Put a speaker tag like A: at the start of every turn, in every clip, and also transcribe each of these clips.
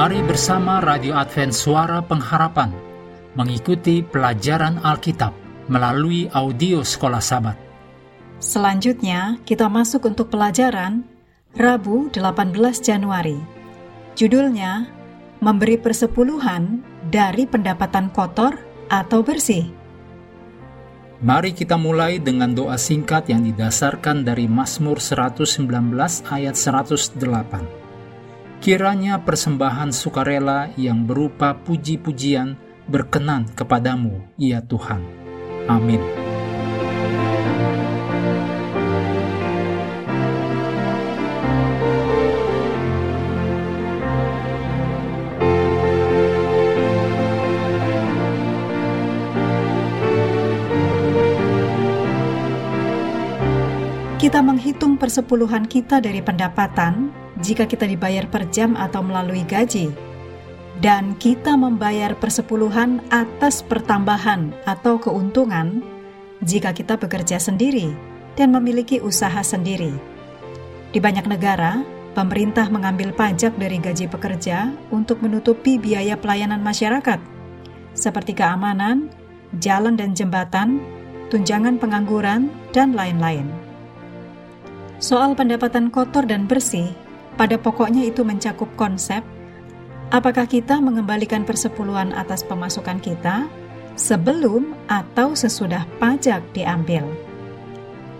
A: Mari bersama Radio Advent Suara Pengharapan mengikuti pelajaran Alkitab melalui audio Sekolah Sabat.
B: Selanjutnya, kita masuk untuk pelajaran Rabu 18 Januari. Judulnya, Memberi Persepuluhan dari Pendapatan Kotor atau Bersih.
A: Mari kita mulai dengan doa singkat yang didasarkan dari Mazmur 119 ayat 108. Kiranya persembahan sukarela yang berupa puji-pujian berkenan kepadamu, ya Tuhan. Amin.
B: Kita menghitung persepuluhan kita dari pendapatan jika kita dibayar per jam atau melalui gaji, dan kita membayar persepuluhan atas pertambahan atau keuntungan jika kita bekerja sendiri dan memiliki usaha sendiri. Di banyak negara, pemerintah mengambil pajak dari gaji pekerja untuk menutupi biaya pelayanan masyarakat, seperti keamanan, jalan dan jembatan, tunjangan pengangguran, dan lain-lain. Soal pendapatan kotor dan bersih pada pokoknya itu mencakup konsep apakah kita mengembalikan persepuluhan atas pemasukan kita sebelum atau sesudah pajak diambil.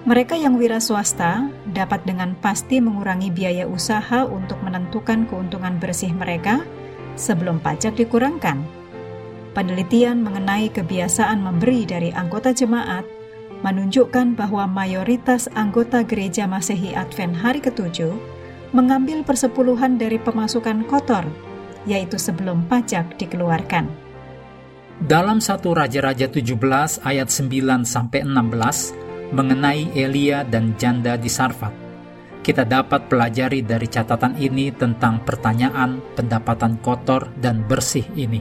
B: Mereka yang wira swasta dapat dengan pasti mengurangi biaya usaha untuk menentukan keuntungan bersih mereka sebelum pajak dikurangkan. Penelitian mengenai kebiasaan memberi dari anggota jemaat menunjukkan bahwa mayoritas anggota gereja Masehi Advent hari ketujuh mengambil persepuluhan dari pemasukan kotor, yaitu sebelum pajak dikeluarkan.
A: Dalam satu Raja-Raja 17 ayat 9 sampai 16 mengenai Elia dan janda di Sarfat. Kita dapat pelajari dari catatan ini tentang pertanyaan pendapatan kotor dan bersih ini.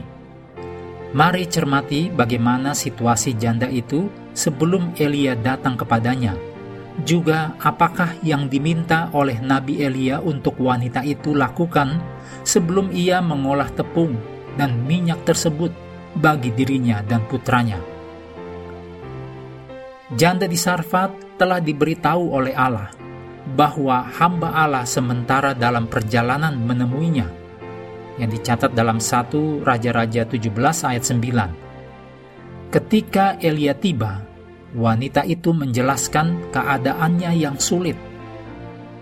A: Mari cermati bagaimana situasi janda itu sebelum Elia datang kepadanya juga apakah yang diminta oleh Nabi Elia untuk wanita itu lakukan sebelum ia mengolah tepung dan minyak tersebut bagi dirinya dan putranya. Janda di Sarfat telah diberitahu oleh Allah bahwa hamba Allah sementara dalam perjalanan menemuinya yang dicatat dalam 1 Raja-Raja 17 ayat 9. Ketika Elia tiba, wanita itu menjelaskan keadaannya yang sulit.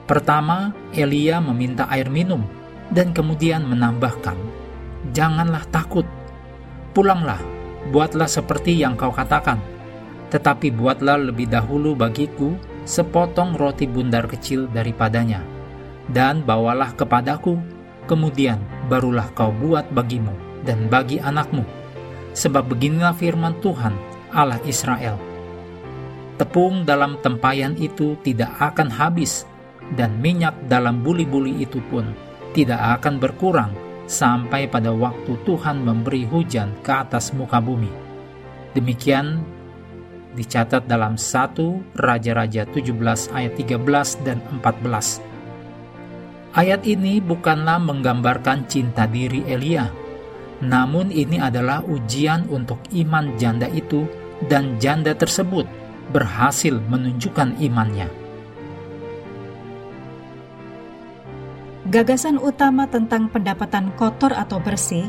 A: Pertama, Elia meminta air minum dan kemudian menambahkan, "Janganlah takut, pulanglah, buatlah seperti yang kau katakan, tetapi buatlah lebih dahulu bagiku sepotong roti bundar kecil daripadanya, dan bawalah kepadaku, kemudian barulah kau buat bagimu dan bagi anakmu, sebab beginilah firman Tuhan Allah Israel." Tepung dalam tempayan itu tidak akan habis, dan minyak dalam buli-buli itu pun tidak akan berkurang sampai pada waktu Tuhan memberi hujan ke atas muka bumi. Demikian dicatat dalam 1 Raja-Raja 17 ayat 13 dan 14. Ayat ini bukanlah menggambarkan cinta diri Elia, namun ini adalah ujian untuk iman janda itu dan janda tersebut berhasil menunjukkan imannya.
B: Gagasan utama tentang pendapatan kotor atau bersih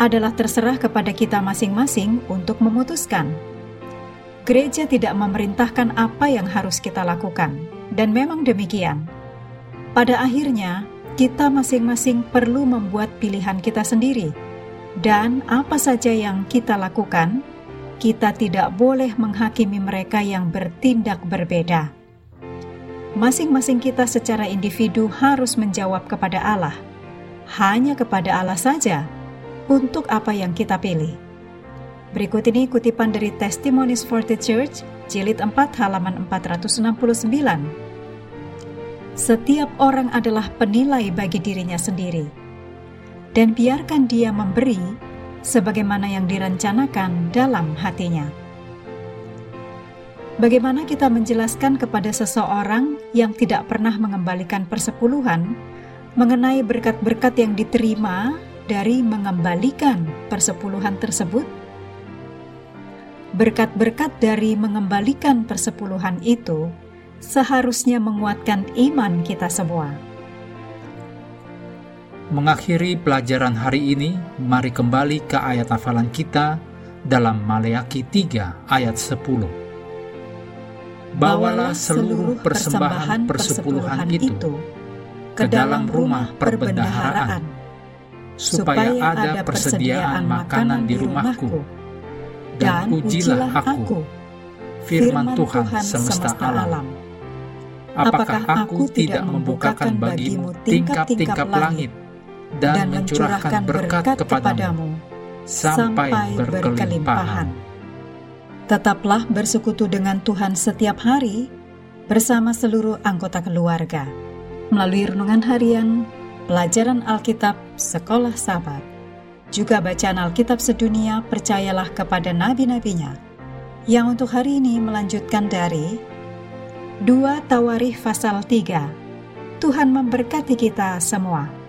B: adalah terserah kepada kita masing-masing untuk memutuskan. Gereja tidak memerintahkan apa yang harus kita lakukan, dan memang demikian. Pada akhirnya, kita masing-masing perlu membuat pilihan kita sendiri, dan apa saja yang kita lakukan kita tidak boleh menghakimi mereka yang bertindak berbeda. Masing-masing kita secara individu harus menjawab kepada Allah, hanya kepada Allah saja, untuk apa yang kita pilih. Berikut ini kutipan dari Testimonies for the Church, jilid 4 halaman 469. Setiap orang adalah penilai bagi dirinya sendiri. Dan biarkan dia memberi sebagaimana yang direncanakan dalam hatinya. Bagaimana kita menjelaskan kepada seseorang yang tidak pernah mengembalikan persepuluhan mengenai berkat-berkat yang diterima dari mengembalikan persepuluhan tersebut. Berkat-berkat dari mengembalikan persepuluhan itu seharusnya menguatkan iman kita semua.
A: Mengakhiri pelajaran hari ini, mari kembali ke ayat hafalan kita dalam Maleaki 3 ayat 10. Bawalah seluruh persembahan persepuluhan itu ke dalam rumah perbendaharaan, supaya ada persediaan makanan di rumahku, dan ujilah aku, firman Tuhan semesta alam. Apakah aku tidak membukakan bagimu tingkap-tingkap langit dan mencurahkan berkat kepadamu sampai berkelimpahan?
B: Tetaplah bersekutu dengan Tuhan setiap hari bersama seluruh anggota keluarga melalui renungan harian, pelajaran Alkitab, sekolah sahabat, juga bacaan Alkitab sedunia percayalah kepada nabi-nabinya, yang untuk hari ini melanjutkan dari 2 Tawarikh pasal 3. Tuhan memberkati kita semua.